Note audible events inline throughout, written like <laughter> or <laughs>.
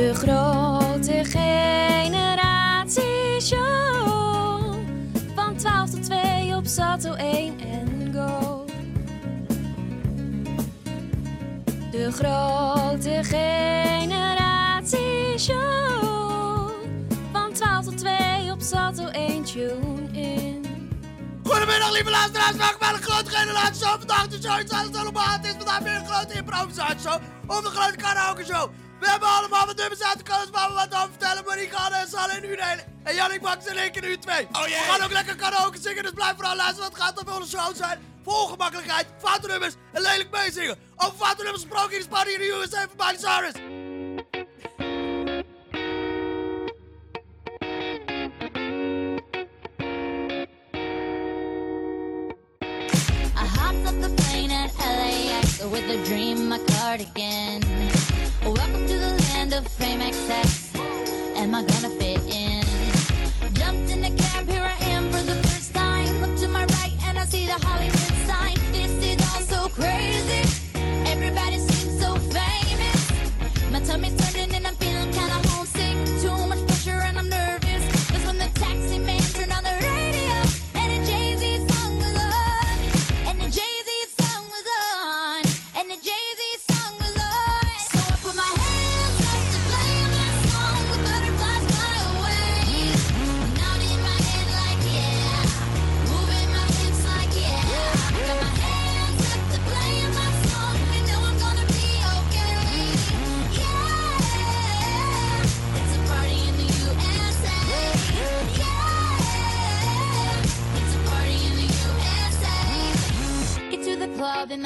De grote generatieshow. Van 12 tot 2 op Sato 1 en Go. De grote generatieshow. Van 12 tot 2 op Sato 1 tune in. Goedemiddag lieve luisteraars, welkom bij de grote generatie show. Vandaag de show iets alles allemaal. Het is vandaag weer een grote improvisatieshow. Of de grote karaoke show. We hebben allemaal wat nummers uit de kast waar we wat over vertellen. Maar die gaan en Sanne in uur 1. En Jannik Max in één keer in uur 2. Oh, jee. We gaan ook lekker karaoke zingen, dus blijf vooral luisteren. Want het gaat op onze show zijn. Voor ongemakkelijkheid, foute nummers en lelijk meezingen. Over foute nummers gesproken in de Spanje in de USA van Miley Cyrus. I hopped off the plane at LAX with a dream, my cardigan.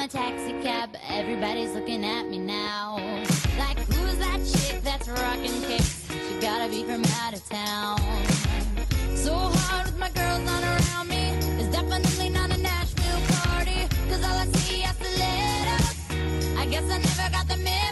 My taxi cab. Everybody's looking at me now. Like, who's that chick that's rocking kicks? She gotta be from out of town. So hard with my girls not around me. It's definitely not a Nashville party. Cause all I see is the letters. I guess I never got the memo.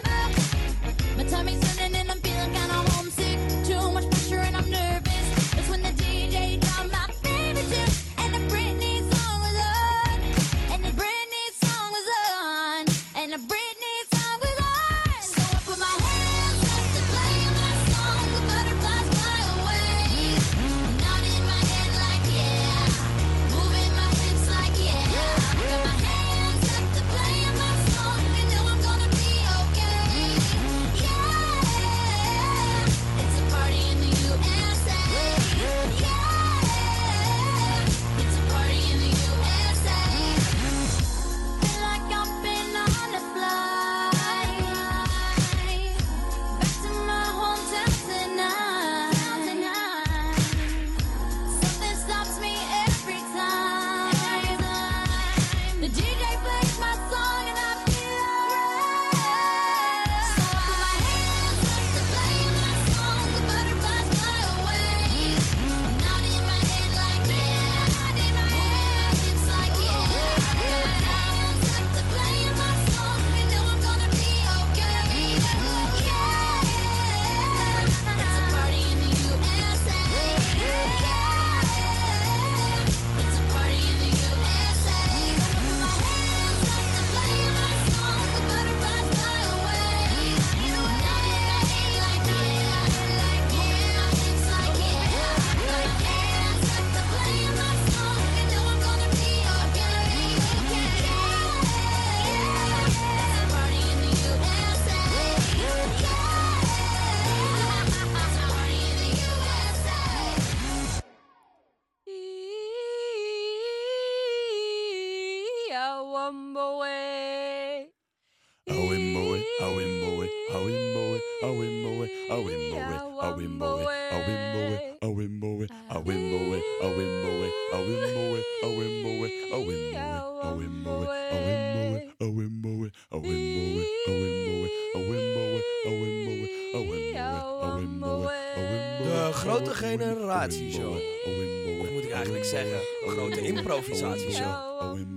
Improvisatieshow.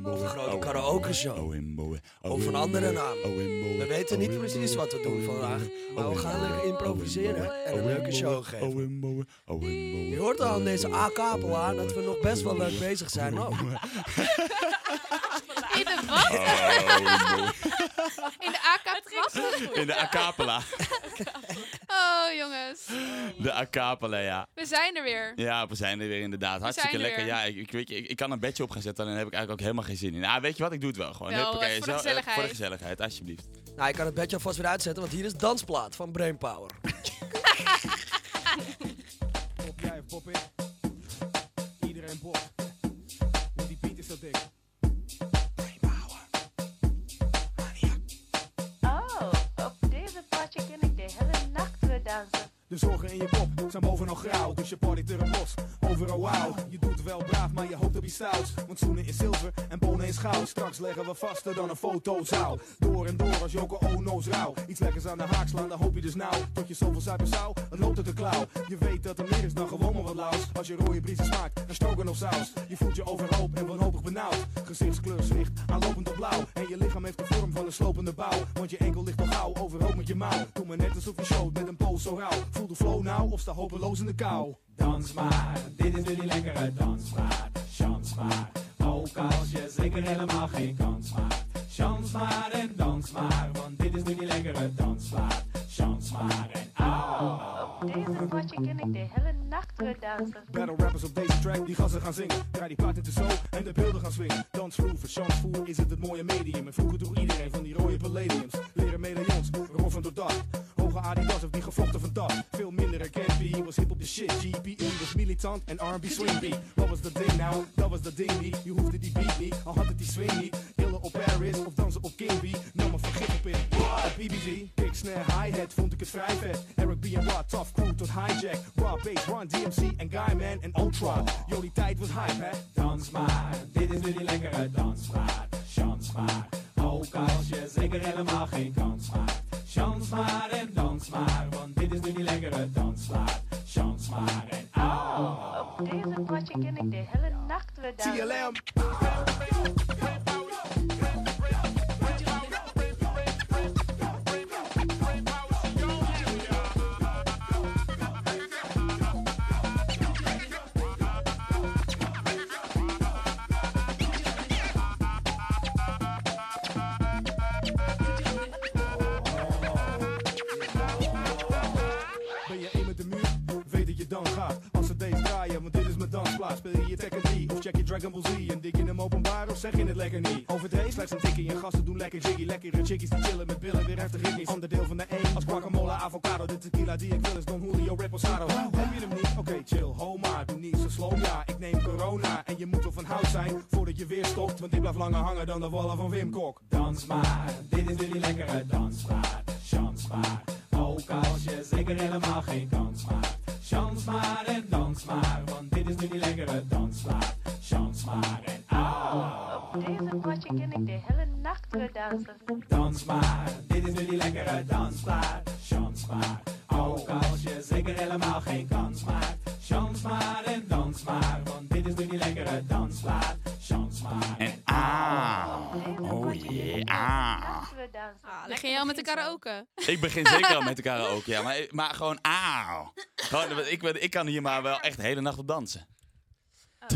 Of een grote karaoke show. Of een andere naam. We weten niet precies wat we doen vandaag, maar we gaan lekker improviseren en een leuke show geven. Je hoort al aan deze A-kapela dat we nog best wel leuk bezig zijn ook. In de wat? In de AK-trappen? In de acapella. Jongens. De a cappella, ja. We zijn er weer. Ja, we zijn er weer inderdaad. Hartstikke er lekker. weer. Ja, ik, ik, weet je, ik, ik kan een bedje op gaan zetten en dan heb ik eigenlijk ook helemaal geen zin in. Nou, weet je wat? Ik doe het wel gewoon. Wel, Huppakee, eh, voor de zo, gezelligheid. voor de gezelligheid, alsjeblieft. Nou, ik kan het bedje alvast weer uitzetten, want hier is Dansplaat van Brainpower. <laughs> Pop jij of pop ik? Iedereen pop. Zijn bovenal grauw, dus je partyt er een los. Overal wauw, je doet wel braaf, maar je hoopt op iets stouts. Want zoenen is zilver Straks leggen we vaster dan een fotozaal. Door en door als Joko Ono's rauw. Iets lekkers aan de haak slaan, dan hoop je dus nou. Tot je zoveel zuipen zou, het loopt uit de klauw. Je weet dat er meer is dan gewoon maar wat laus. Als je rode briesen smaakt, dan stroken of saus. Je voelt je overhoop en wanhopig benauwd. Gezichtskleur zwicht, aanlopend op blauw. En je lichaam heeft de vorm van een slopende bouw. Want je enkel ligt al gauw, overhoop met je mouw. Doe maar net alsof je showt met een poos zo rauw. Voel de flow nou of sta hopeloos in de kou. Dans maar, dit is nu die lekkere dansmaat. Chans maar, ook als je zeker helemaal geen kans maakt. Chans maar en dans maar, want dit is nu die lekkere dansmaat. Chans maar en. Op deze plaatje ken ik de hele nacht. Battle rappers op deze track die gassen gaan zingen. Draai die paard in de zo en de beelden gaan swingen. Dansvloer, chansvoer is het het mooie medium. En vroeger droeg iedereen van die rode palladiums. Leren medaillons, roffen door dat. Hoge Adidas of die gevlochten van dat. Veel minder herkend, was hip op de shit. GPE was militant en R&B swing beat. Wat was dat ding nou? Dat was dat ding niet. Je hoefde die beat niet, al had het die swing niet. Illen op Paris of dansen op King B. Nam maar vergif op in. BBG, kick, snare, hi-hat, vond ik het vrij vet. Eric B en Rod, tough crew tot hijack. Raw bass, Run, DMC en Guyman en Ultra. Yo, die tijd was hype, hè? Dans maar, dit is nu die lekkere dansmaat. Chans maar, ook als je zeker helemaal geen kans maakt. Chans maar en dans maar, want dit is nu die lekkere dansmaat. Chans maar en au. Op deze plaatje ken ik de hele nacht weer dansen. TLM. Openbaar of zeg je het <laughs> Ik begin zeker al met de karaoke, ja. Maar, maar gewoon ah. Gewoon, ik, ben- ik kan hier maar wel echt de hele nacht op dansen. <laughs>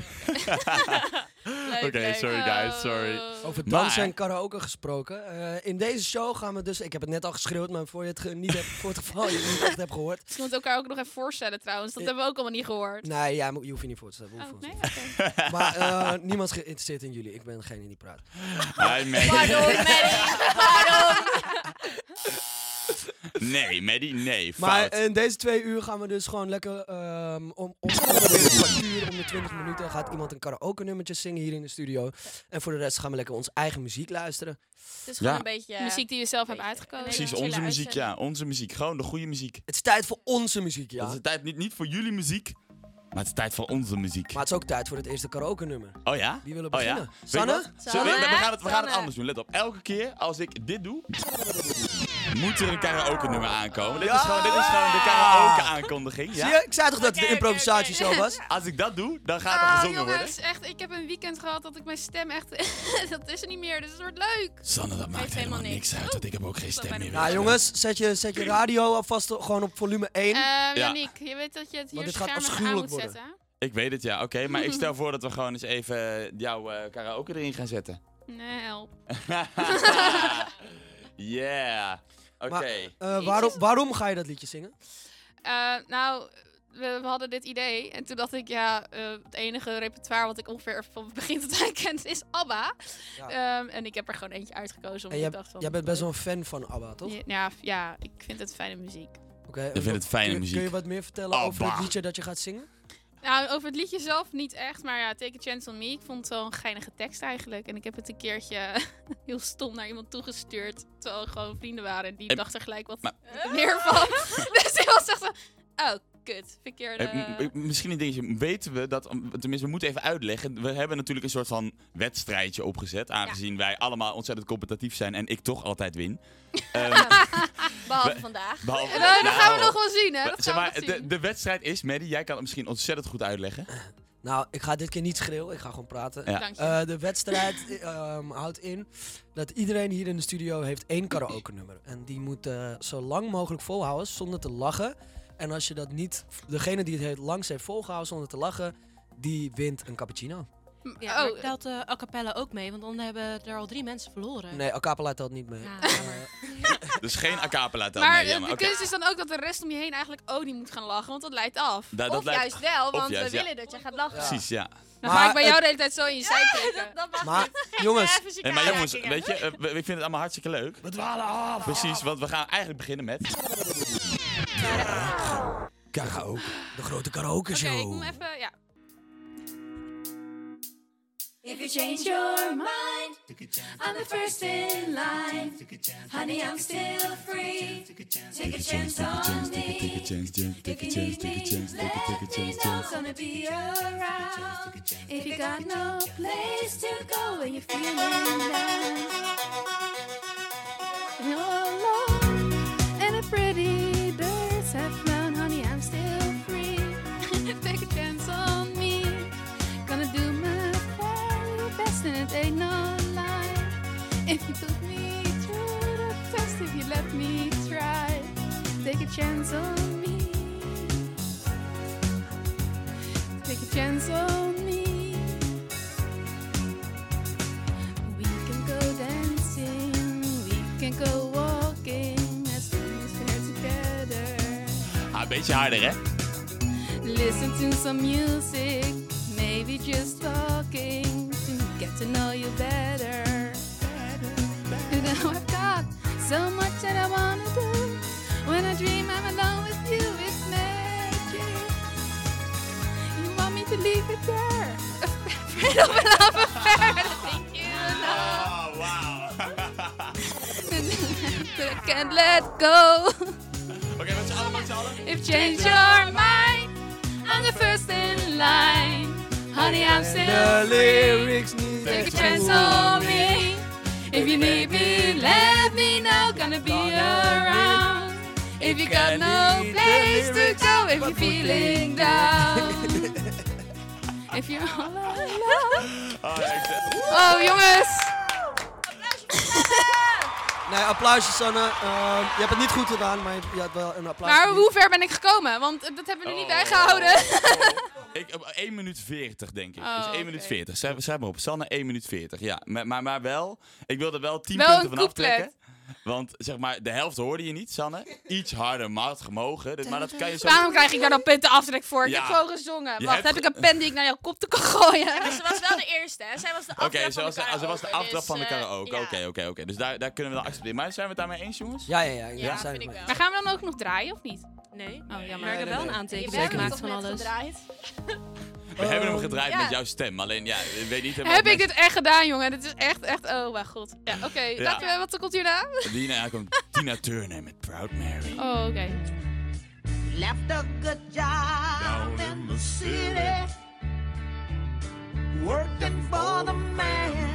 Leuk, Oké, sorry guys, Oh. sorry. Over Maar- dansen en karaoke gesproken. eh, in deze show gaan we dus, ik heb het net al geschreeuwd, maar voor je het ge- niet hebt, voor het geval je het niet echt hebt gehoord. Ze moeten elkaar ook nog even voorstellen trouwens. Dat hebben we ook allemaal niet gehoord. Nee, ja, je hoeft je niet voor te stellen. we Oh, nee? <laughs> Maar eh, niemand is geïnteresseerd in jullie. Ik ben degene die praat. Hi, Maddie. Pardon, Maddie. Pardon. <laughs> Nee, Maddie, nee. Maar in deze twee uur gaan we dus gewoon lekker ehm, om, om kwartier, om de 20 minuten gaat iemand een karaoke nummertje zingen hier in de studio. En voor de rest gaan we lekker onze eigen muziek luisteren. Het is gewoon Ja. een beetje... Muziek die je zelf hebt uitgekozen. Precies, chille onze muziek, uitzending. ja. Onze muziek. Gewoon de goede muziek. Het is tijd voor onze muziek, ja. Het is tijd niet, niet voor jullie muziek, maar het is tijd voor onze muziek. Maar het is ook tijd voor het eerste karaoke nummer. Oh ja? Wie willen Oh ja? beginnen? Weet je Sanne? wat? Zullen we, Sanne? we, gaan het, we gaan het Sanne. anders doen. Let op. Elke keer als ik dit doe, moet er een karaoke nummer aankomen. Dit, Ja! is gewoon, dit is gewoon de karaoke aankondiging. Zie Ja? je? Ik zei toch dat het Oké, een oké, improvisatieshow was? <laughs> Als ik dat doe, dan gaat er Ah, gezongen worden. jongens, echt, ik heb een weekend gehad dat ik mijn stem echt... <laughs> dat is er niet meer, dus het wordt leuk. Sanne, dat maakt helemaal helemaal niks uit, want ik heb ook geen stem meer. Nou jongens, zet je, zet je radio alvast gewoon op volume 1. Eh Ja. Yannick, je weet dat je het hier dit gaat schermen aan afschuwelijk moet worden. zetten. Ik weet het, ja. Oké, maar ik stel <laughs> voor dat we gewoon eens even jouw eh, karaoke erin gaan zetten. Nee, help. yeah. Oké. Eh, waarom, waarom ga je dat liedje zingen? Eh, nou, we, we hadden dit idee. En toen dacht ik, ja, eh, het enige repertoire wat ik ongeveer van begin tot eind <laughs> ken is ABBA. Ja. Ehm, en ik heb er gewoon eentje uitgekozen. En Omdat jij, ik dacht van, jij bent best wel een fan van ABBA, toch? Ja, ja, ja, ik vind het fijne muziek. Oké. Ik vind het fijne kun, muziek. Kun je wat meer vertellen over het liedje dat je gaat zingen? Nou, over het liedje zelf niet echt, maar ja, Take a Chance on Me. Ik vond het wel een geinige tekst eigenlijk. En ik heb het een keertje <laughs> heel stom naar iemand toegestuurd, terwijl we gewoon vrienden waren. En die En- dacht er gelijk wat maar- meer van. <laughs> dus die was echt zo, oh, kut, verkeerde... Eh, m- m- misschien een dingetje. Weten we dat, tenminste, we moeten even uitleggen. We hebben natuurlijk een soort van wedstrijdje opgezet. Aangezien wij allemaal ontzettend competitief zijn en ik toch altijd win. <laughs> Ehm, Behalve We- vandaag. behalve- Nou, dat gaan we nog wel zien, hè? Dat zeg gaan we maar, nog zien. de, de wedstrijd is, Maddie, jij kan het misschien ontzettend goed uitleggen. Nou, ik ga dit keer niet schreeuwen. Ik ga gewoon praten. Ja. Dank je. Eh, de wedstrijd <laughs> ehm, houdt in dat iedereen hier in de studio heeft één karaoke nummer. En die moet eh, zo lang mogelijk volhouden zonder te lachen. En als je dat niet, degene die het het langst heeft volgehouden zonder te lachen, die wint een cappuccino. Ja, maar oh, telt eh a cappella ook mee, want dan hebben er al drie mensen verloren. Nee, Acapella telt niet mee. Ja. Eh, <laughs> Dus geen a cappella telt maar mee. Ja, eh, maar de kunst is dan ook dat de rest om je heen eigenlijk ook niet moet gaan lachen, want dat leidt af. Da- dat of juist wel, want juist, we ja. willen dat je gaat lachen. Precies, ja. Dan Maar ga ik bij jou het- de hele tijd zo in je zij trekken. <laughs> dat, dat mag maar niet. jongens, En maar jongens, weet je, eh, we- ik vind het allemaal hartstikke leuk. we dwalen af. Precies, want we gaan eigenlijk beginnen met... Karaoke. De grote karaoke Oké, show. ik moet even, ja. If you change your mind, I'm the first in line. Honey, I'm still free. Take a chance on me. If you need me, let me know. Gonna be around. If you got no place to go and you're feeling down. And you're alone it ain't no lie. If you put me through the test, if you let me try, take a chance on me. Take a chance on me. We can go dancing, we can go walking as long as we're together. Een beetje harder, hè? Listen to some music, maybe just talking get to know you better. better, You know I've got so much that I wanna do. When I dream I'm alone with you, it's magic. You want me to leave it there? <laughs> Afraid of a love affair, think you know. Oh. <laughs> But I can't let go. Met z'n allen, met z'n allen. If change your mind, I'm the first in line. Honey, I'm still The lyrics need Take a chance on me. If you need me, let me know. Gonna be around. If you got no place to go, if you're feeling down. <laughs> If you're all alone. Oh, ja, ik zeg- Oh, jongens. Nee, applausje Sanne. Ehm, je hebt het niet goed gedaan, maar je had wel een applaus. Maar hoe ver ben ik gekomen? Want dat hebben we er niet Oh. bijgehouden. <laughs> Ik, op 1 minuut 40, denk ik. Oh, dus 1 oké. minuut 40. Schrijf, schrijf maar op. Sanne, 1 minuut 40. Ja, maar, maar, maar wel, ik wilde wel 10 Wel punten van aftrekken. Want zeg maar, de helft hoorde je niet, Sanne. Iets harder, maar had gemogen. Dus, maar dat kan je zo... Waarom krijg ik daar dan punten aftrek voor? Ik Ja. heb gewoon gezongen. Je Wacht, hebt heb ik een pen die ik naar jouw kop te kan gooien? Maar ze was wel de eerste, hè? Zij was de Oké, aftrap ze van was de de, ah, ze was de karaoke, aftrap van de dus, eh, karaoke. ja. Oké, oké, oké. Dus daar, daar kunnen we dan accepteren. Maar zijn we het daarmee eens, jongens? Ja, ja, ja. Ja, daar zijn vind we ik wel. Maar gaan we dan ook nog draaien of niet? Nee. Oh, jammer. Maar ik heb nee, wel nee. een Je aantekening bent gemaakt toch van net alles. gedraaid? <laughs> We hebben hem gedraaid ja. met jouw stem. Alleen, ja, ik weet niet... Heb wat ik dit echt gedaan, jongen? Dit is echt, echt... Oh, mijn god. Ja, oké. laten we- Wat komt hierna? Dina, hij komt Tina Turner met Proud Mary. Oh, oké. left a good job in the city, working for the man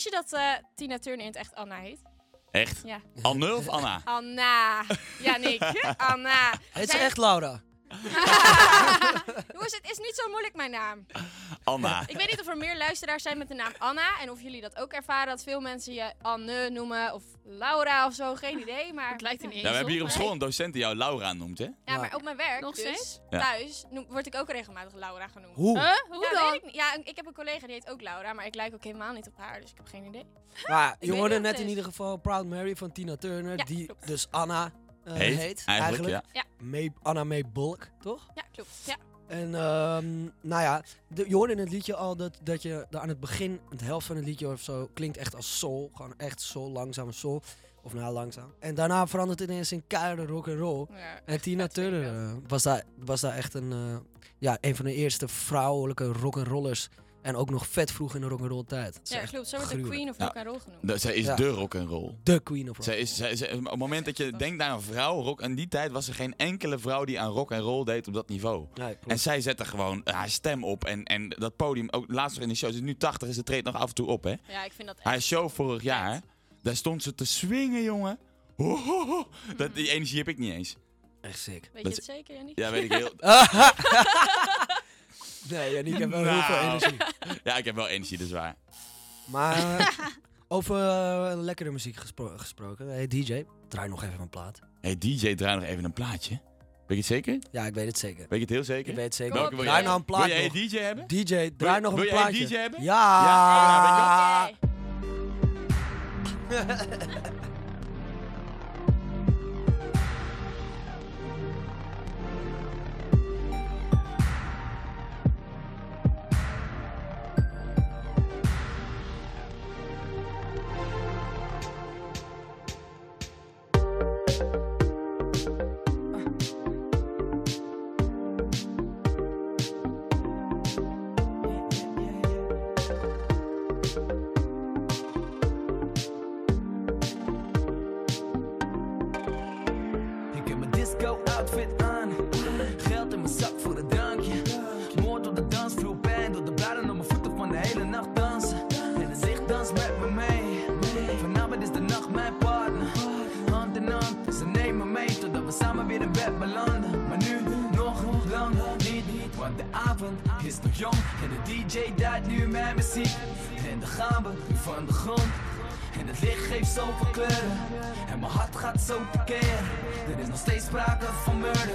Wist je dat eh, Tina Turner in het echt Anna heet? Echt? Ja. Anne of Anna? Anna. Ja, Nick. <laughs> Anna. Het is echt Laura. <laughs> Jongens, het is niet zo moeilijk, mijn naam. Anna. Ik weet niet of er meer luisteraars zijn met de naam Anna. En of jullie dat ook ervaren, dat veel mensen je Anne noemen. Of Laura of zo, geen idee. Maar Het lijkt een Ja, we hebben hier op school een docent die jou Laura noemt, hè? Ja, maar op mijn werk, Nog dus? Ja. thuis, noem- word ik ook regelmatig Laura genoemd. Hoe? Huh? Hoe ja, dan? weet ik. Ja, ik heb een collega die heet ook Laura, maar ik lijk ook helemaal niet op haar, dus ik heb geen idee. Maar je hoorde net in ieder geval Proud Mary van Tina Turner, Ja, die klopt. dus Anna Heet, heet. eigenlijk, ja. Ja. May, Anna May Bulk, toch? Ja, klopt. Ja. En ehm, nou ja, de- je hoorde in het liedje al dat, dat je daar aan het begin, het helft van het liedje of zo, klinkt echt als soul. Gewoon echt soul, langzame soul. Of nou, langzaam. En daarna verandert het ineens in keiharde rock and roll. Ja, En Tina Turner eh, was, daar, was daar echt een, eh, ja, een van de eerste vrouwelijke rock'n'rollers. En ook nog vet vroeg in de rock'n'roll tijd. Dat is Ja, klopt. Zo wordt de gruwelijk. Queen of Ja. Rock and Roll genoemd. De- zij is Ja. de rock'n'roll. De queen of rock. Zij is, zij, zij- op het moment dat je denkt aan een vrouw, rock, in die tijd was er geen enkele vrouw die aan rock en roll deed op dat niveau. Ja, klopt. En zij zette gewoon haar stem op en, en dat podium, ook laatst nog in de show, ze is nu 80 en ze treedt nog af en toe op, hè. Ja, ik vind dat echt... Haar show vorig jaar, daar stond ze te swingen, jongen. Ho, ho, ho. Dat, die energie heb ik niet eens. Echt sick. Weet Dat je het is- zeker, Jannie? Ja, weet ik heel... <laughs> <laughs> nee, Janiek heeft wel heel veel Nou. energie. <laughs> Ja, ik heb wel energie, dat is waar. Maar <laughs> eh, over eh, lekkere muziek gespro- gesproken. Hey DJ, draai nog even een plaat. hey, DJ, draai nog even een plaatje. Weet je het zeker? Ja, ik weet het zeker. Weet je het heel zeker? Ik weet het zeker. Welke wil Draai nou een plaat Wil jij nog. een DJ hebben? DJ, draai nog wil een jij een plaatje. DJ hebben? Ja. Ja? Oh, Ik <laughs> zo Er is nog steeds sprake van murder.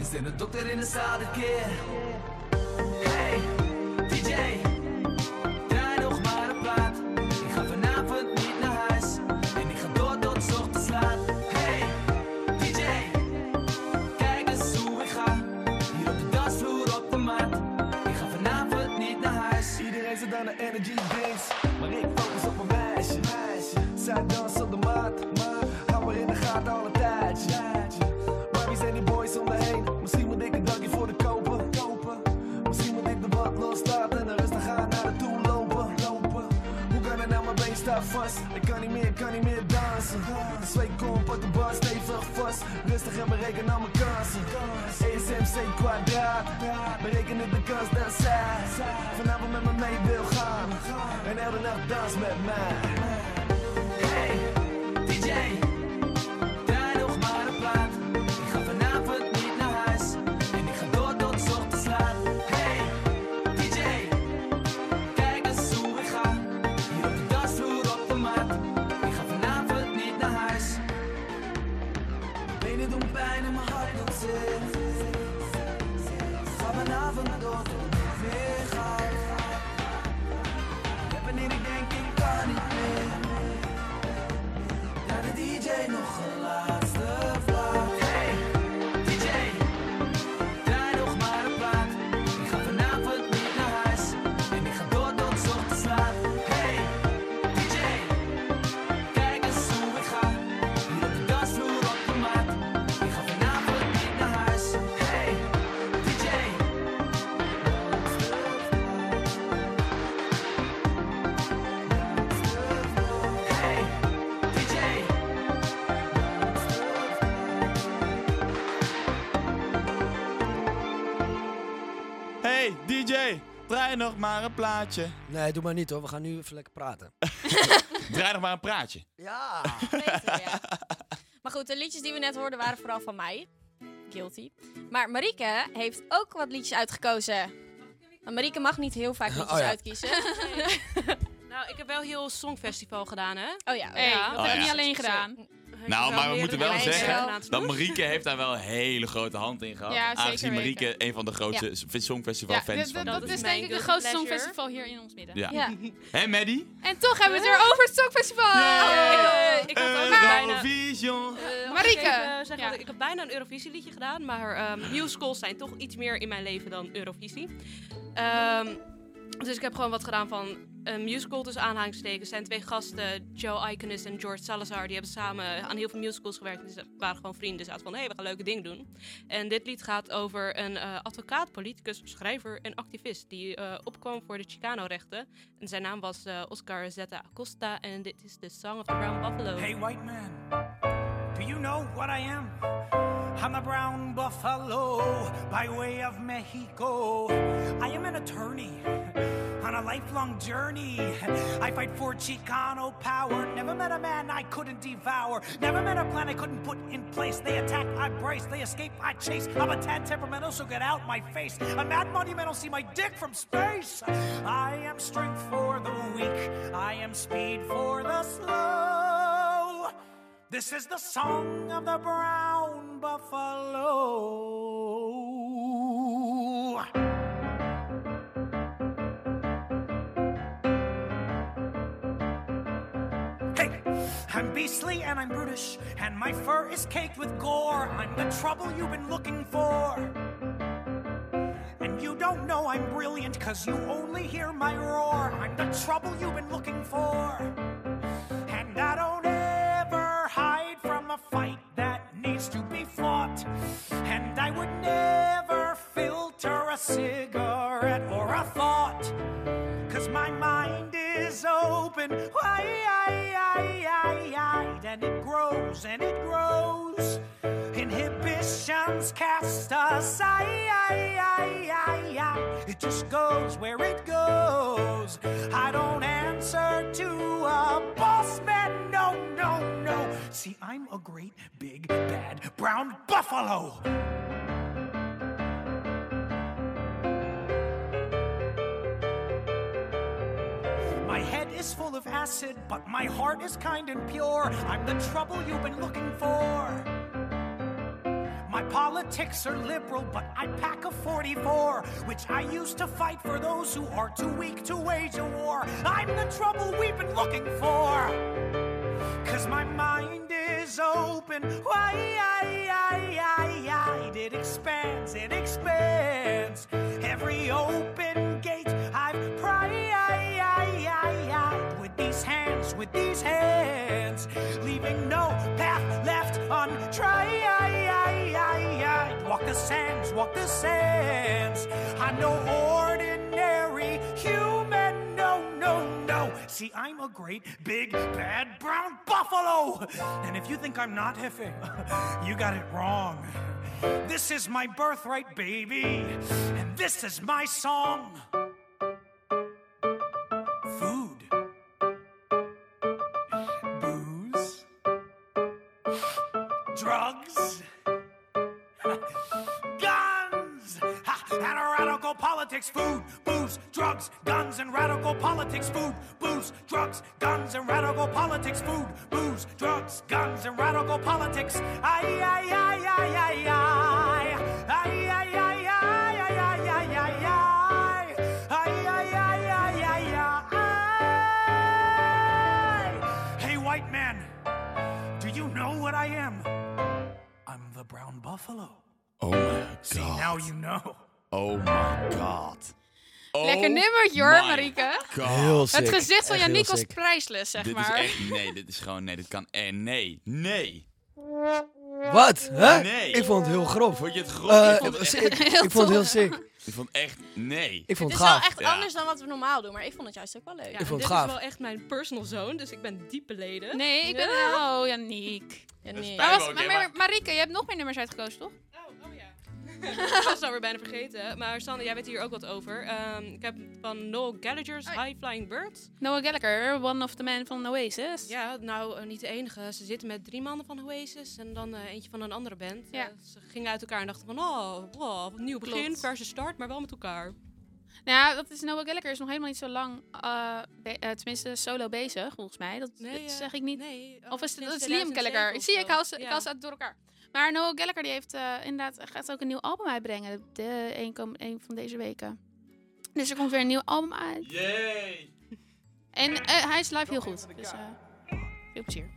Is een dokter in de zaal dit keer? Hey, DJ Draai nog maar een plaat. Ik ga vanavond niet naar huis. En ik ga door tot ochtends laat. Hey, DJ Kijk eens hoe ik ga. Hier op de dansvloer op de mat. Ik ga vanavond niet naar huis. Iedereen zit aan de energy drinks, maar ik focus op een meisje. Zij Ik kan niet meer, kan niet meer dansen. Zweet komt op de bar stevig vast. Rustig en bereken al mijn kansen. ESMC kwadraat, berekenen de kans dat zij vanavond met me mee wil gaan. En elke nacht dans met mij. Hey, DJ, draai nog maar een plaatje. Nee, doe maar niet hoor. We gaan nu even lekker praten. <laughs> Draai nog maar een praatje. Ja. Beter, ja. Maar goed, de liedjes die we net hoorden waren vooral van mij. Guilty. Maar Marieke heeft ook wat liedjes uitgekozen. Maar Marieke mag niet heel vaak liedjes Oh ja. uitkiezen. <laughs> Nou, ik heb wel heel Songfestival gedaan, hè? Oh ja. Dat Oh heb ik ja. niet alleen gedaan. Nou, maar we moeten wel zeggen dat Marieke heeft daar wel een hele grote hand in gehad. Ja, zeker aangezien Marieke weten. een van de grootste Ja. Songfestival Ja, fans dat, van dat, is denk ik het grootste songfestival hier in ons midden. Ja. Hé, Maddie? En toch hebben we het weer over het songfestival. Ik, ik had ook bijna... Eurovision. Eh, Marieke. ik heb bijna een Eurovisieliedje gedaan, maar ehm, musicals zijn toch iets meer in mijn leven dan Eurovisie. Ehm, dus ik heb gewoon wat gedaan van een musical tussen aanhalingstekens. Zijn twee gasten, Joe Iconis en George Salazar, die hebben samen aan heel veel musicals gewerkt. Dus ze waren gewoon vrienden. Ze hadden van, hé, hey, we gaan leuke dingen doen. En dit lied gaat over een eh, advocaat, politicus, schrijver en activist die eh, opkwam voor de Chicano-rechten. En zijn naam was eh, Oscar Zeta Acosta en dit is The Song of the Brown Buffalo. Hey, white man, do you know what I am? I'm a brown buffalo by way of Mexico. I am an attorney. On a lifelong journey. I fight for Chicano power. Never met a man I couldn't devour. Never met a plan I couldn't put in place. They attack, I brace. They escape, I chase. I'm a tad temperamental, so get out my face. A mad monumental, see my dick from space. I am strength for the weak. I am speed for the slow. This is the song of the brown buffalo. Beastly and I'm brutish, and my fur is caked with gore. I'm the trouble you've been looking for. And you don't know I'm brilliant, cause you only hear my roar. I'm the trouble you've been looking for. And I don't ever hide from a fight that needs to be fought. And I would never filter a cigarette or a thought. Cause my mind is open wide and it grows and it grows. Inhibitions cast aside. It just goes where it goes. I don't answer to a boss man. No, no, no. See, I'm a great big bad brown buffalo. Is full of acid, but my heart is kind and pure. I'm the trouble you've been looking for. My politics are liberal, but I pack a 44, which I use to fight for those who are too weak to wage a war. I'm the trouble we've been looking for. Cause my mind is open wide. It expands, it expands. Every open with these hands, leaving no path left untried. Walk the sands, walk the sands. I'm no ordinary human, no, no, no. See, I'm a great big bad brown buffalo. And if you think I'm not Hefe, <laughs> you got it wrong. This is my birthright, baby, and this is my song. Politics. Food, booze, drugs, guns, and radical politics. Food, booze, drugs, guns, and radical politics. Food, booze, drugs, guns, and radical politics. Ay, ay, ay, ay, ay, ay. Ay, ay, ay, ay, ay, ay, ay, ay, ay. Ay, ay, ay, ay, ay, ay. Hey, white man, do you know what I am? I'm the brown buffalo. Oh my See, god. now you know. Oh my god. Oh Lekker nummertje hoor, Marieke. Sick. Het gezicht van Janiek was sick. prijsles, zeg dit maar. is echt, nee, dit is gewoon, nee, dit kan, eh, nee, nee. Wat? Hè? Nee. Ik vond het heel grof. Vond je het grof? Eh, ik, vond het sick. echt, Heel ik vond het heel sick. ik vond echt, nee. Ik Het vond is het wel gaaf. echt Ja. anders dan wat we normaal doen, maar ik vond het juist ook wel leuk. Ja, Ik vond dit het gaaf. is wel echt mijn personal zone, dus ik ben diep beleden. Nee, ik ben... Oh, Janiek. Ja, Dat is nee. fijn. Maar, was, oké, maar, maar- maar Marieke, je hebt nog meer nummers uitgekozen, toch? Ik was het alweer bijna vergeten. Maar Sander, jij weet hier ook wat over. Ehm, ik heb van Noel Gallagher's High Flying Birds. Noah Gallagher, one of the men van Oasis. Ja, nou, eh, niet de enige. Ze zitten met drie mannen van Oasis en dan eh, eentje van een andere band. Ja. Eh, ze gingen uit elkaar en dachten van, oh, wow, nieuw begin, Klopt. verse start, maar wel met elkaar. Nou ja, dat is Noah Gallagher is nog helemaal niet zo lang, be- tenminste solo bezig, volgens mij. Dat, dat zeg ik niet. Nee. Of is het, sinds dat is Liam 2007 Gallagher. Ik zie, ik haal ze, ik haal ze uit door elkaar. Maar Noah Gallagher die heeft eh, inderdaad, gaat ook een nieuw album uitbrengen. De, een, kom- een van deze weken. Dus er komt weer een nieuw album uit. Yay! En eh, hij is live heel goed. Dus eh, veel plezier.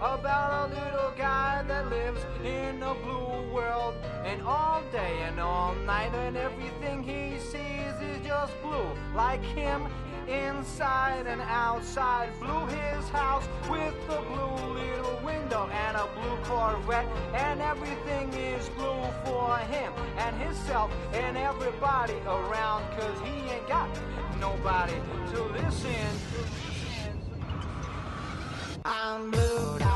About a little guy that lives in a blue world. And all day and all night, and everything he sees is just blue. Like him inside and outside. Blue his house with a blue little window and a blue Corvette. And everything is blue for him and himself and everybody around. Cause he ain't got nobody to listen. I'm blue,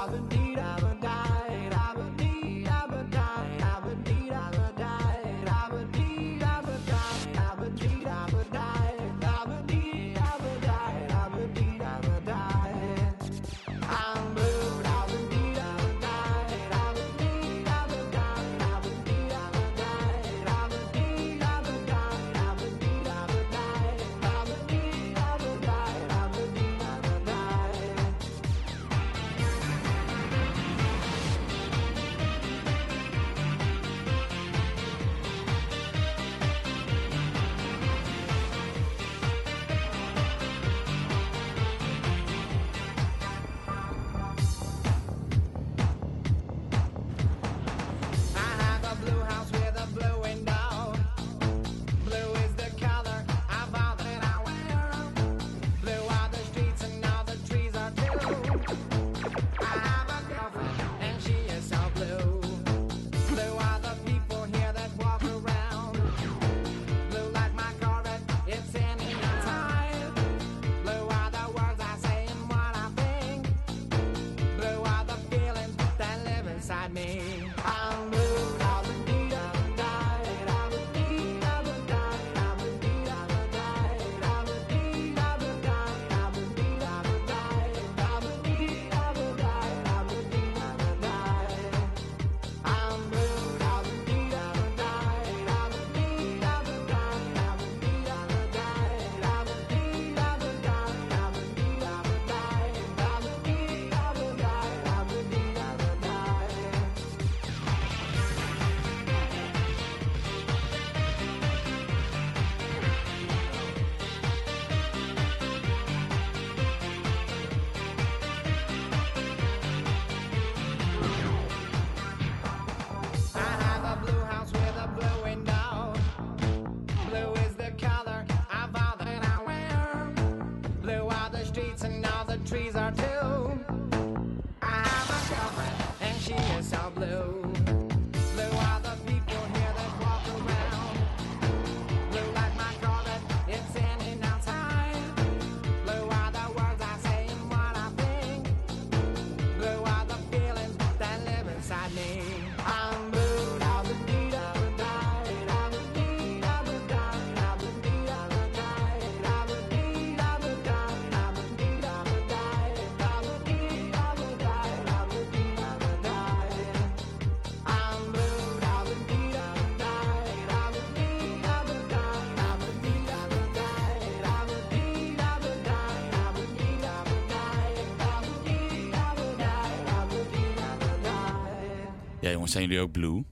Ja, jongens, zijn jullie ook blue?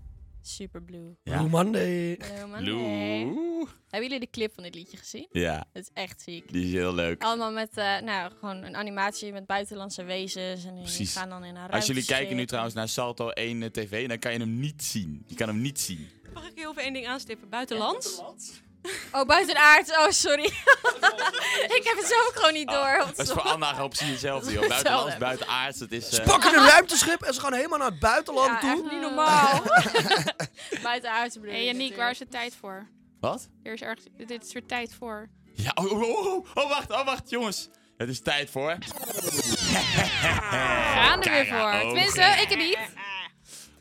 Super blue. Ja. Blue Monday. Blue Monday. Blue. Hebben jullie de clip van dit liedje gezien? Ja. Het is echt ziek. Die is heel leuk. Allemaal met, eh, nou, gewoon een animatie met buitenlandse wezens. En die Precies. gaan dan in een Als jullie kijken nu trouwens naar Salto 1 TV, dan kan je hem niet zien. Je kan hem niet zien. Mag ik heel even één ding aanstippen? Buitenlands? <laughs> Oh, buitenaard. Oh, sorry. <laughs> ik heb het zelf gewoon niet door. Dat is voor Anna gewoon precies hetzelfde. Joh. <laughs> Buitenlands, buitenaards, het is... Ze eh, pakken een ruimteschip en ze gaan helemaal naar het buitenland Ja, toe. niet normaal. Buitenaardse bedoel Yannick, natuurlijk. waar is de tijd voor? Wat? Er is erg, dit is weer tijd voor. Ja, oh, oh, oh, oh, oh, wacht, oh, wacht, jongens. Het is tijd voor... Gaan er weer voor. Tenminste, ik er niet.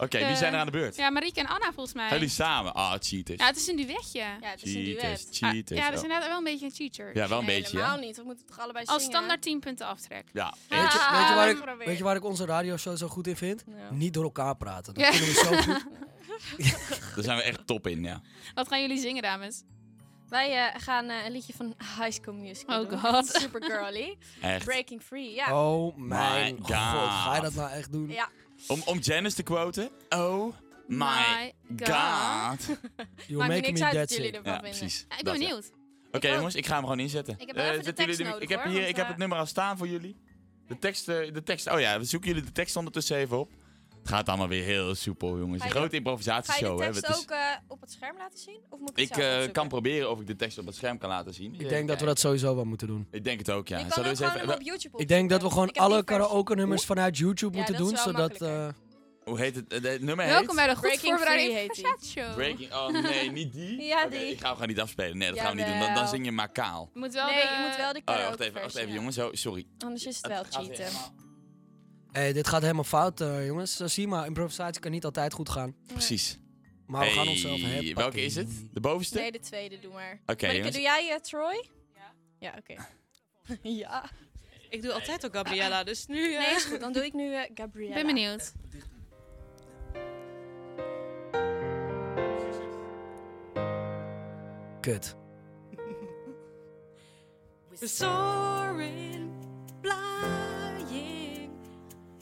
Oké, wie zijn er aan de beurt? Ja, Marieke en Anna volgens mij. Jullie samen. Ah, cheaters. Ja, het is een duetje. Ja, het is Cheaters, een duet. cheaters. ja, dat is oh. inderdaad wel een beetje een cheater. Ja, wel een beetje, Helemaal ja. niet. We moeten toch allebei Als zingen? standaard 10 punten aftrek. Ja. Weet je, Ah, weet, je waar ik, weet je waar ik onze radioshow zo goed in vind? Niet door elkaar praten. Dat Ja. kunnen we zo goed. <laughs> Daar zijn we echt top in, ja. Wat gaan jullie zingen, dames? Wij eh, gaan eh, een liedje van High School Musical Oh doen. god. Super girly. Breaking Free, ja. Oh mijn My god. Ga je dat God. nou echt doen? Ja. Om, om Janice te quoten. Oh my My god. God. <laughs> You're Maakt me making niks me uit wat jullie ervan Ja, vinden. precies. Ja, ik Dat, ben ja. benieuwd. Oké ook. jongens, ik ga hem gewoon inzetten. Ik heb wel Eh, even de zetten tekst jullie nu- nodig, ik heb, hoor, hier, want, ik heb eh, het nummer al staan voor jullie. De tekst, eh, de tekst, oh ja, we zoeken jullie de tekst ondertussen even op. Het gaat allemaal weer heel soepel, jongens. Een grote improvisatieshow, Ga je de Het tekst ook eh, op het scherm laten zien? Of moet ik het Ik zelf eh, kan proberen of ik de tekst op het scherm kan laten zien. Ik denk dat we dat sowieso wel moeten doen. Ik denk het ook, ja. Kan ook we even... op YouTube Ik denk dat we gewoon Ik alle karaoke-nummers vanuit YouTube Ja, moeten doen, zodat... eh, Hoe heet het? Het nummer Welkom heet? bij de goed Breaking voorbereide Free heet die. improvisatieshow. Breaking... Oh nee, niet die? <laughs> Ja, die. ik ga hem gewoon niet afspelen. Nee, dat gaan we niet doen. Dan, dan zing je maar kaal. Je moet wel nee, de- je moet wel de Oh, wacht even, wacht even jongens. Zo, sorry. Anders is het wel cheaten. Hey, dit gaat helemaal fout, eh, jongens. Zo zie maar, improvisatie kan niet altijd goed gaan. Precies. Maar we gaan Hey, onszelf hebben. Welke is het? De bovenste? Nee, de tweede, doe maar. Oké, jongens. doe jij eh, Troy? Ja. Ja, oké. <laughs> ja. Ik doe altijd ook Gabriella, dus nu... eh, Nee, is goed. Dan doe ik nu eh, Gabriella. Ik ben benieuwd. Kut. <laughs> We're soaring,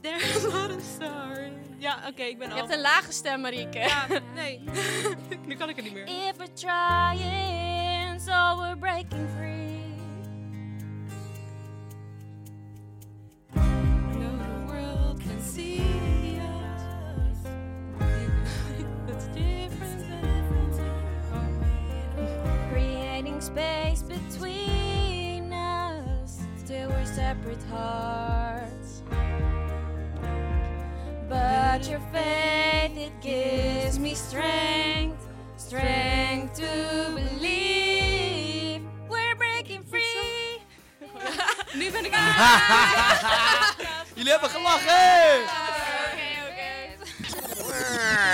There's a star. Ja, oké, ik ben Je al. hebt een lage stem, Marieke. Ja, nee. <laughs> nu kan ik het niet meer. If we're trying, so we're breaking free. No, the world can see us. <laughs> That's different Creating space between us. Still we're separate hearts. But your faith, it gives me strength. Strength to believe we're breaking free. <laughs> nu ben ik <laughs> Jullie hebben gelachen!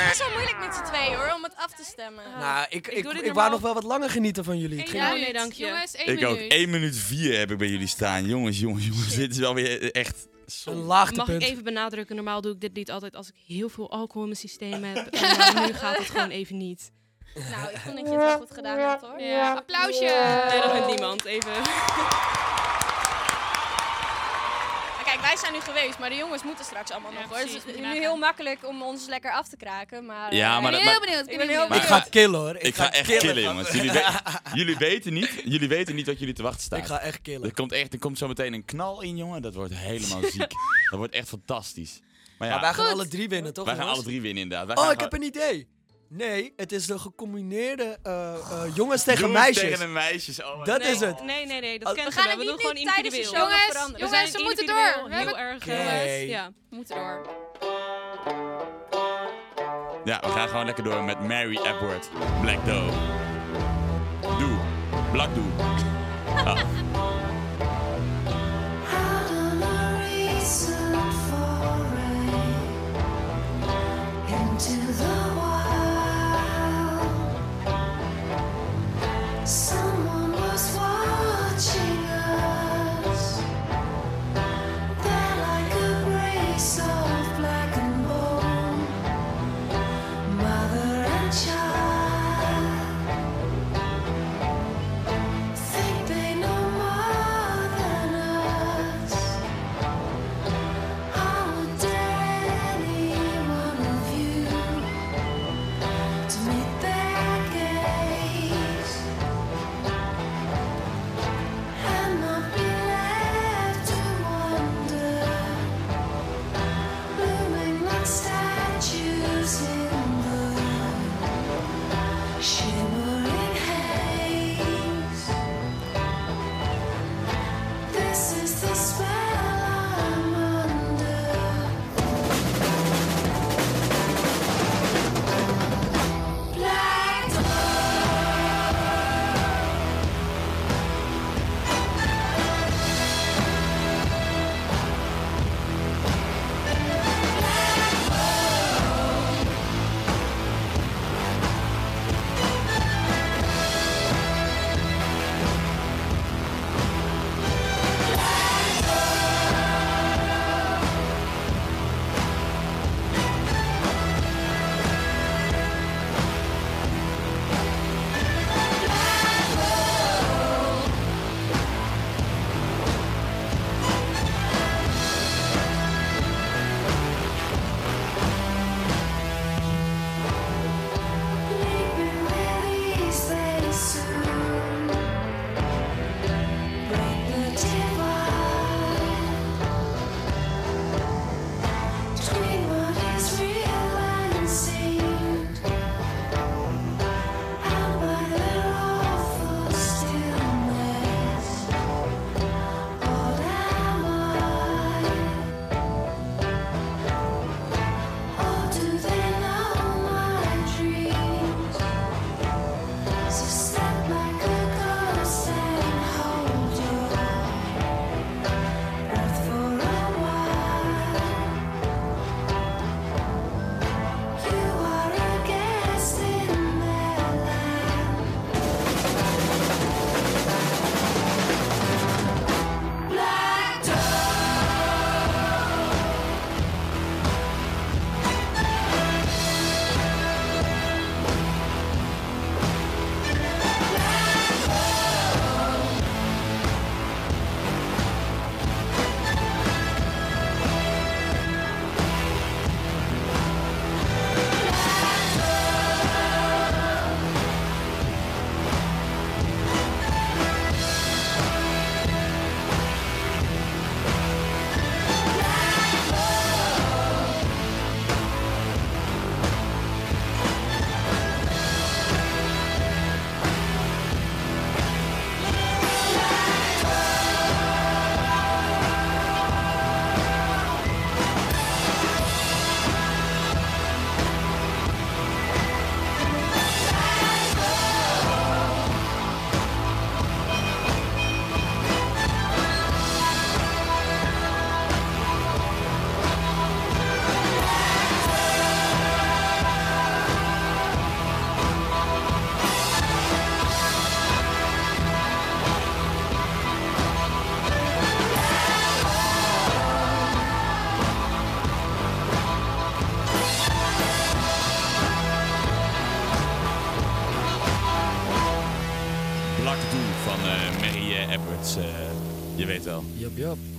Het is wel moeilijk met z'n tweeën hoor, om het af te stemmen. Nou, ik, ik, ik, wou nog wel wat langer genieten van jullie. Ja, nee, dank je. Jongens, één Ik minuut. ook. 1 minuut 4 heb ik bij jullie staan. Jongens, jongens, jongens. <laughs> Dit is wel weer echt... Een Mag ik even benadrukken? Normaal doe ik dit niet altijd als ik heel veel alcohol in mijn systeem heb. En, maar <laughs> nu gaat het gewoon even niet. Nou, ik vond dat je het wel goed gedaan hebt hoor. Ja, applausje. Nee, dat vindt niemand. Even. Wij zijn nu geweest, maar de jongens moeten straks allemaal nog hoor. precies, Het is nu heel makkelijk om ons lekker af te kraken, maar... Ja, eh, maar Ik ben heel benieuwd. Ik ben heel Ik benieuwd. ga killen hoor. Ik, ga echt killen, jongens. Jullie, <laughs> we- jullie, weten niet, jullie weten niet wat jullie te wachten staat. Ik ga echt killen. Er komt echt, er komt zo meteen een knal in, jongen. Dat wordt helemaal <laughs> ziek. Dat wordt echt fantastisch. Maar ja, Maar wij gaan Goed. alle drie winnen, toch? wij gaan alle drie winnen inderdaad. Wij Oh, gaan ik heb een idee. Nee, het is de gecombineerde eh, eh, jongens tegen Jongens meisjes. tegen de meisjes. Oh, Dat is het. Nee, nee, nee. Dat Als- kennen we gaan we. het We doen niet gewoon tijdens de individueel. show Jongens, veranderen. We jongens, zijn we moeten door. We Heel hebben- erg. Oké. eh, Ja. We moeten door. Ja, we gaan gewoon lekker door met Mary Edward. Black Doe. Doe. Black Doe. Ah. Someone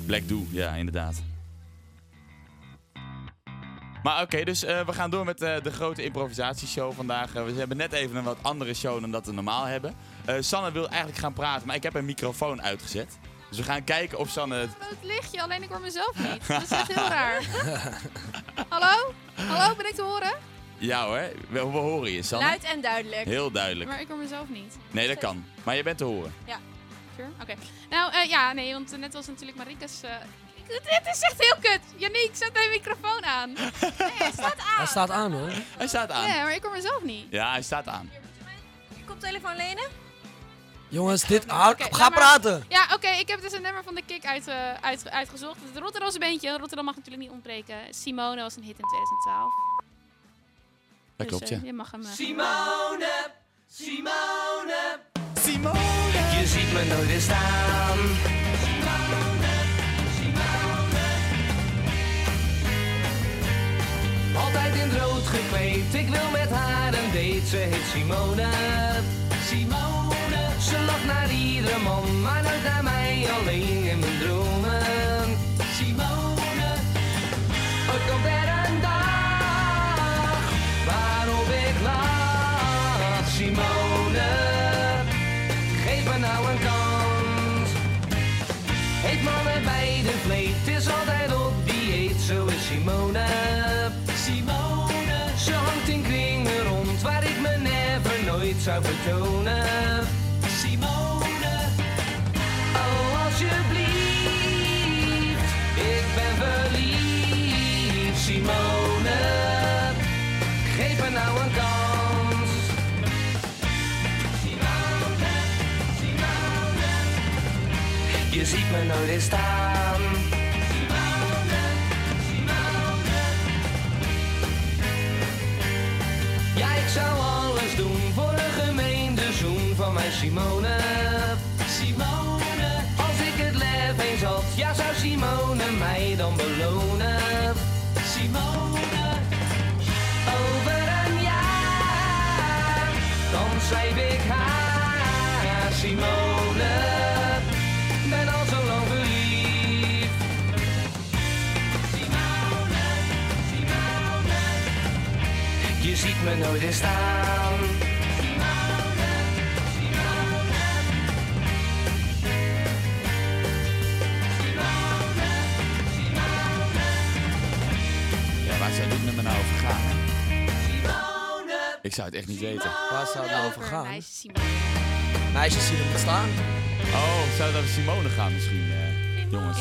Black Doo, ja, inderdaad. Maar oké, dus eh, we gaan door met eh, de grote improvisatieshow vandaag. Eh, we hebben net even een wat andere show dan dat we normaal hebben. Sanne wil eigenlijk gaan praten, maar ik heb een microfoon uitgezet. Dus we gaan kijken of Sanne... het- lichtje, alleen ik hoor mezelf niet. <laughs> Dat is echt heel raar. Hallo? Hallo, ben ik te horen? Ja hoor, we, we horen je, Sanne. Luid en duidelijk. Heel duidelijk. Maar ik hoor mezelf niet. Nee, dat kan. Maar je bent te horen. Ja. Sure? Oké. Nou, eh, ja, nee, want eh, net was natuurlijk Marika's... eh, ik- dit is echt heel kut. Yannick, zet mijn microfoon aan. <laughs> Nee, hij staat aan. Hij staat aan hoor. Hij staat aan. Ja, maar ik hoor mezelf niet. Ja, hij staat aan. Koptelefoon lenen? Jongens, dit... Houd, Oké, ga maar- praten! Ja, oké, ik heb dus een nummer van de Kick uit, eh, uit, uitgezocht. Het Rotterdamse beentje. Rotterdam mag natuurlijk niet ontbreken. Simone was een hit in 2012. Dat Dus, klopt, eh, ja. je mag hem... eh, Simone, Simone, Simone. Me nooit weer staan. Altijd in het rood gekleed, ik wil met haar een date. Ze heet Simone, Simone. Ze lacht naar iedere man, maar nooit naar mij, alleen in mijn dromen. Simone, er komt er mannen bij de vleet, is altijd op dieet, zo is Simone. Simone, ze hangt in kringen rond waar ik me never nooit zou vertonen. Je ziet me nooit eens staan. Simone, Simone. Ja, ik zou alles doen voor een gemeende zoen van mijn Simone. Simone, als ik het lef eens had, ja zou Simone mij dan belonen. Me nooit staan. Simone, Simone. Simone, Simone. Ja, waar zou dit nummer nou over gaan? Simone. Ik zou het echt niet weten. Waar zou het nou over gaan? meisjes Simone. Meisjes zien hem staan. Oh, zou het over Simone gaan misschien, eh, jongens?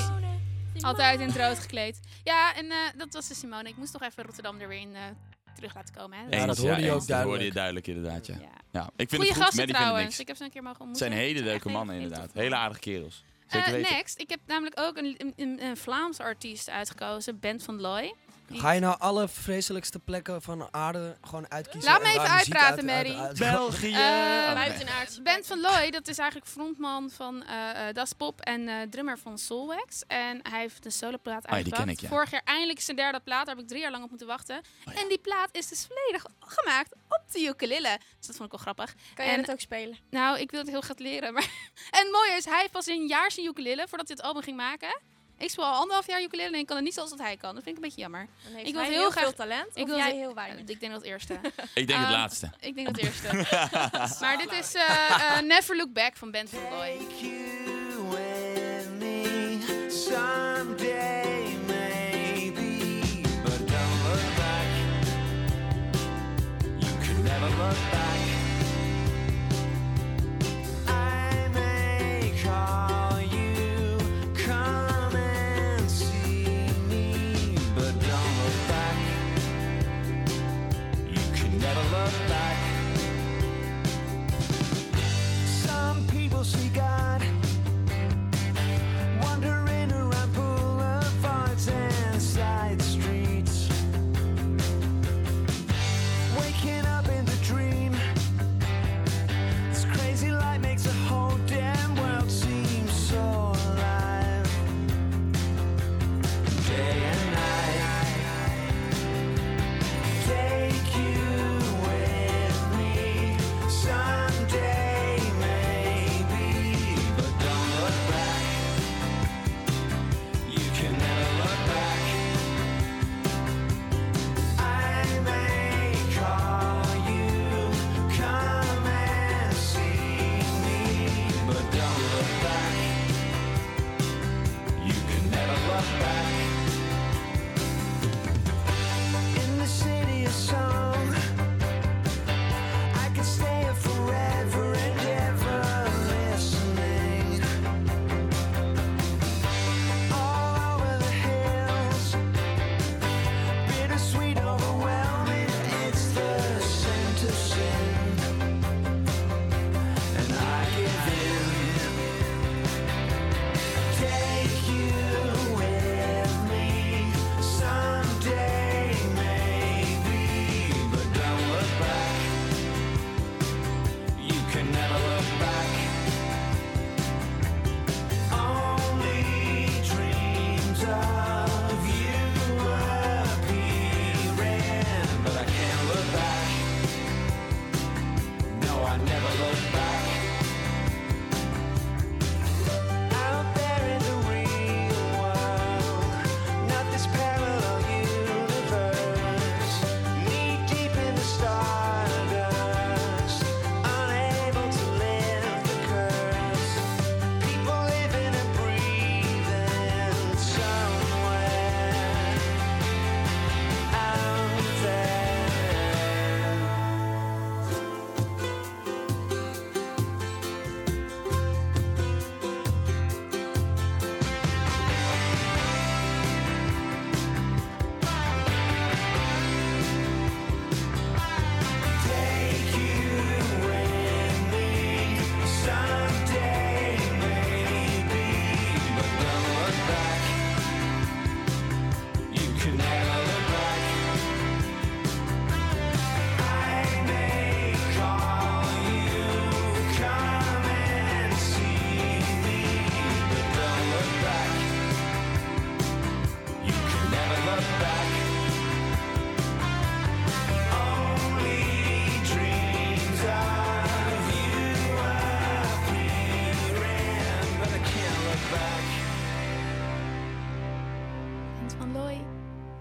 Altijd in het rood gekleed. Ja, en eh, dat was de Simone. Ik moest toch even Rotterdam er weer in eh, terug laten komen. Hè? Ja, dat hoorde je ook eens. Dat hoorde duidelijk. je duidelijk inderdaad, ja. Ja. ja. Ik vind Goeie het goed, gasten Maddie het trouwens. Ik heb ze een keer mogen Het ontmoeten. zijn hele leuke mannen hele inderdaad. Hele aardige kerels. Zeker weten. next, ik heb namelijk ook een, een, een, een Vlaams artiest uitgekozen, Bent van Looy. Ga je nou alle vreselijkste plekken van aarde gewoon uitkiezen? Laat me en even uitpraten, uit- Mary. uit- uit- België! Eh, Buitenaardse Bent van Looy, dat is eigenlijk frontman van eh eh Das Pop en eh, drummer van Soulwax. En hij heeft een soloplaat Oh ja, die uitgebracht. ken ik, ja. Vorig jaar eindelijk zijn derde plaat, daar heb ik drie jaar lang op moeten wachten. En die plaat is dus volledig gemaakt op de ukulele. Dus dat vond ik wel grappig. Kan jij En- dat ook spelen? Nou, ik wil het heel graag leren. Maar <laughs> en het mooie is, hij heeft pas een jaar zijn ukulele voordat hij het album ging maken. Ik speel al anderhalf jaar ukulele en ik kan het niet zoals dat hij kan. Dat vind ik een beetje jammer. Ik wil heel heel graag veel talent, ik wil jij heel weinig? Ik denk dat het eerste. <laughs> Ik denk het Ehm, laatste. Ik denk dat het eerste. <laughs> maar dit is eh, eh, Never Look Back van Ben van Looy. Someday, maybe, but don't look back. You can never look back.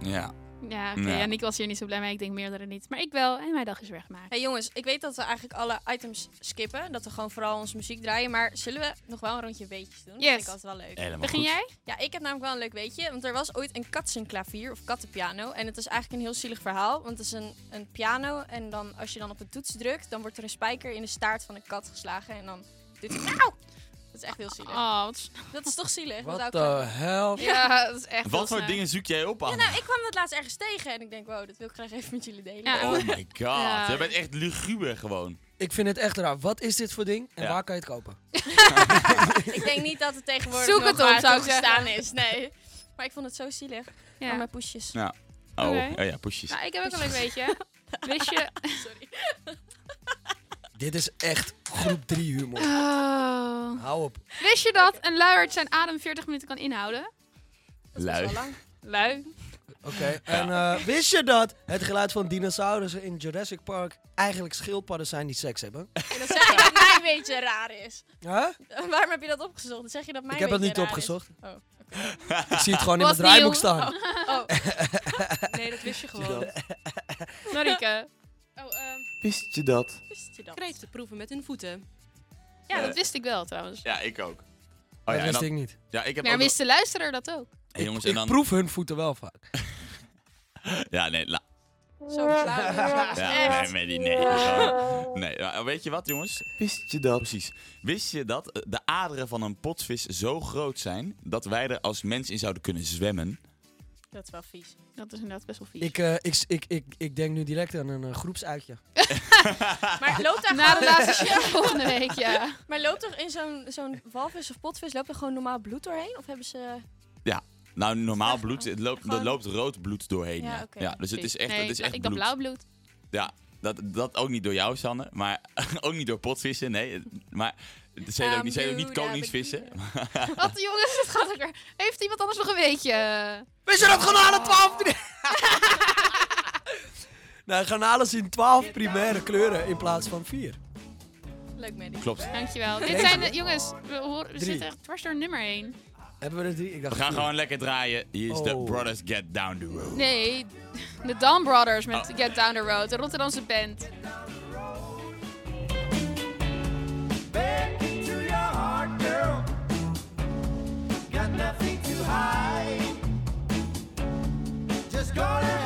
Ja. Ja, oké. Ja. Ja, Nick was hier niet zo blij mee. Ik denk meerdere niet. Maar ik wel. En mijn dag is weggemaakt. Hey jongens, ik weet dat we eigenlijk alle items skippen. Dat we gewoon vooral onze muziek draaien. Maar zullen we nog wel een rondje weetjes doen? Dat Yes. vind ik altijd wel leuk. Helemaal Begin goed. jij? Ja, ik heb namelijk wel een leuk weetje. Want er was ooit een katsenklavier of kattenpiano. En het is eigenlijk een heel zielig verhaal. Want het is een, een piano. En dan, als je dan op een toets drukt, dan wordt er een spijker in de staart van een kat geslagen. En dan doet hij <clears throat> auw! Dat is echt heel zielig. Oh, wat... Dat is toch zielig? Wou ik hell? Ja, dat is echt Wat voor dingen zoek jij op, Ja, nou, ik kwam dat laatst ergens tegen. En ik denk, wow, dat wil ik graag even met jullie delen. Ja. Oh my god. Ja. Je bent echt luguber gewoon. Ik vind het echt raar. Wat is dit voor ding en Ja. waar kan je het kopen? <laughs> ik denk niet dat het tegenwoordig Zoek nog het op, zou ik toegestaan is. Nee. Maar ik vond het zo zielig. Ja. Van mijn poesjes. Ja. Oh, oh ja, poesjes. Nou, ik heb ook een leuk weetje. Wist je... <laughs> Sorry. Dit is echt groep 3 humor. Oh. Hou op. Wist je dat een luierd zijn adem 40 minuten kan inhouden? Lui. Lui. Oké, en eh, wist je dat het geluid van dinosaurussen in Jurassic Park eigenlijk schildpadden zijn die seks hebben? En dan zeg je dat <laughs> mijn weetje raar is. Huh? Waarom heb je dat opgezocht? Dan zeg je dat mijn Ik heb het weetje niet raar is. opgezocht. Oh. Ik zie het gewoon in Was mijn draaiboek staan. Oh. Nee, dat wist je <laughs> gewoon. Marike. Oh, ehm Wist je dat? Wist je dat? Kreeften proeven met hun voeten. ja, dat Eh. wist ik wel trouwens. Ja, ik ook. Oh, dat ja, en wist dan- ik niet. Ja, ik heb Maar ook wist de luisteraar dat ook? Hey, jongens, ik en dan... proef hun voeten wel vaak. <laughs> Ja, nee, la... Zo flauw. Ja, nee, nee, die- nee. Nee, maar weet je wat, jongens? Wist je dat? Precies. Wist je dat eh, de aderen van een potvis zo groot zijn dat wij er als mens in zouden kunnen zwemmen? Dat is wel vies. Dat is inderdaad best wel vies. Ik, eh, ik, ik, ik, ik denk nu direct aan een eh, groepsuitje. <laughs> Maar loopt daar Na de gewoon... laatste show <laughs> volgende week, ja. Maar loopt er in zo'n zo'n walvis of potvis, loopt er gewoon normaal bloed doorheen? Of hebben ze... Ja. Nou, normaal <laughs> bloed, het loopt, er Gewoon- loopt rood bloed doorheen. Ja, Ja, oké. ja dus het is echt, Nee, het is echt ik dacht blauw bloed. Ja, dat, dat ook niet door jou, Sanne. Maar <laughs> ook niet door potvissen, nee. Maar het zijn ook niet, zijn ook niet koningsvissen. Wat jongens, het gaat ook er. Heeft iemand anders nog een weetje? Wist je dat garnalen 12 <laughs> Nou, garnalen zien 12 primaire kleuren in plaats van 4. Leuk, Mandy. Klopt. Dankjewel. Dit zijn de, jongens, we, horen, we zitten echt dwars door nummer 1. Hebben we er drie? Ik dacht We gaan vier. gewoon lekker draaien. Hier is de Oh. Brothers Get Down the Road. Nee, de Dawn Brothers met Oh. Get Down the Road, de Rotterdamse band. Back into your heart, girl. Got nothing to hide. Just gonna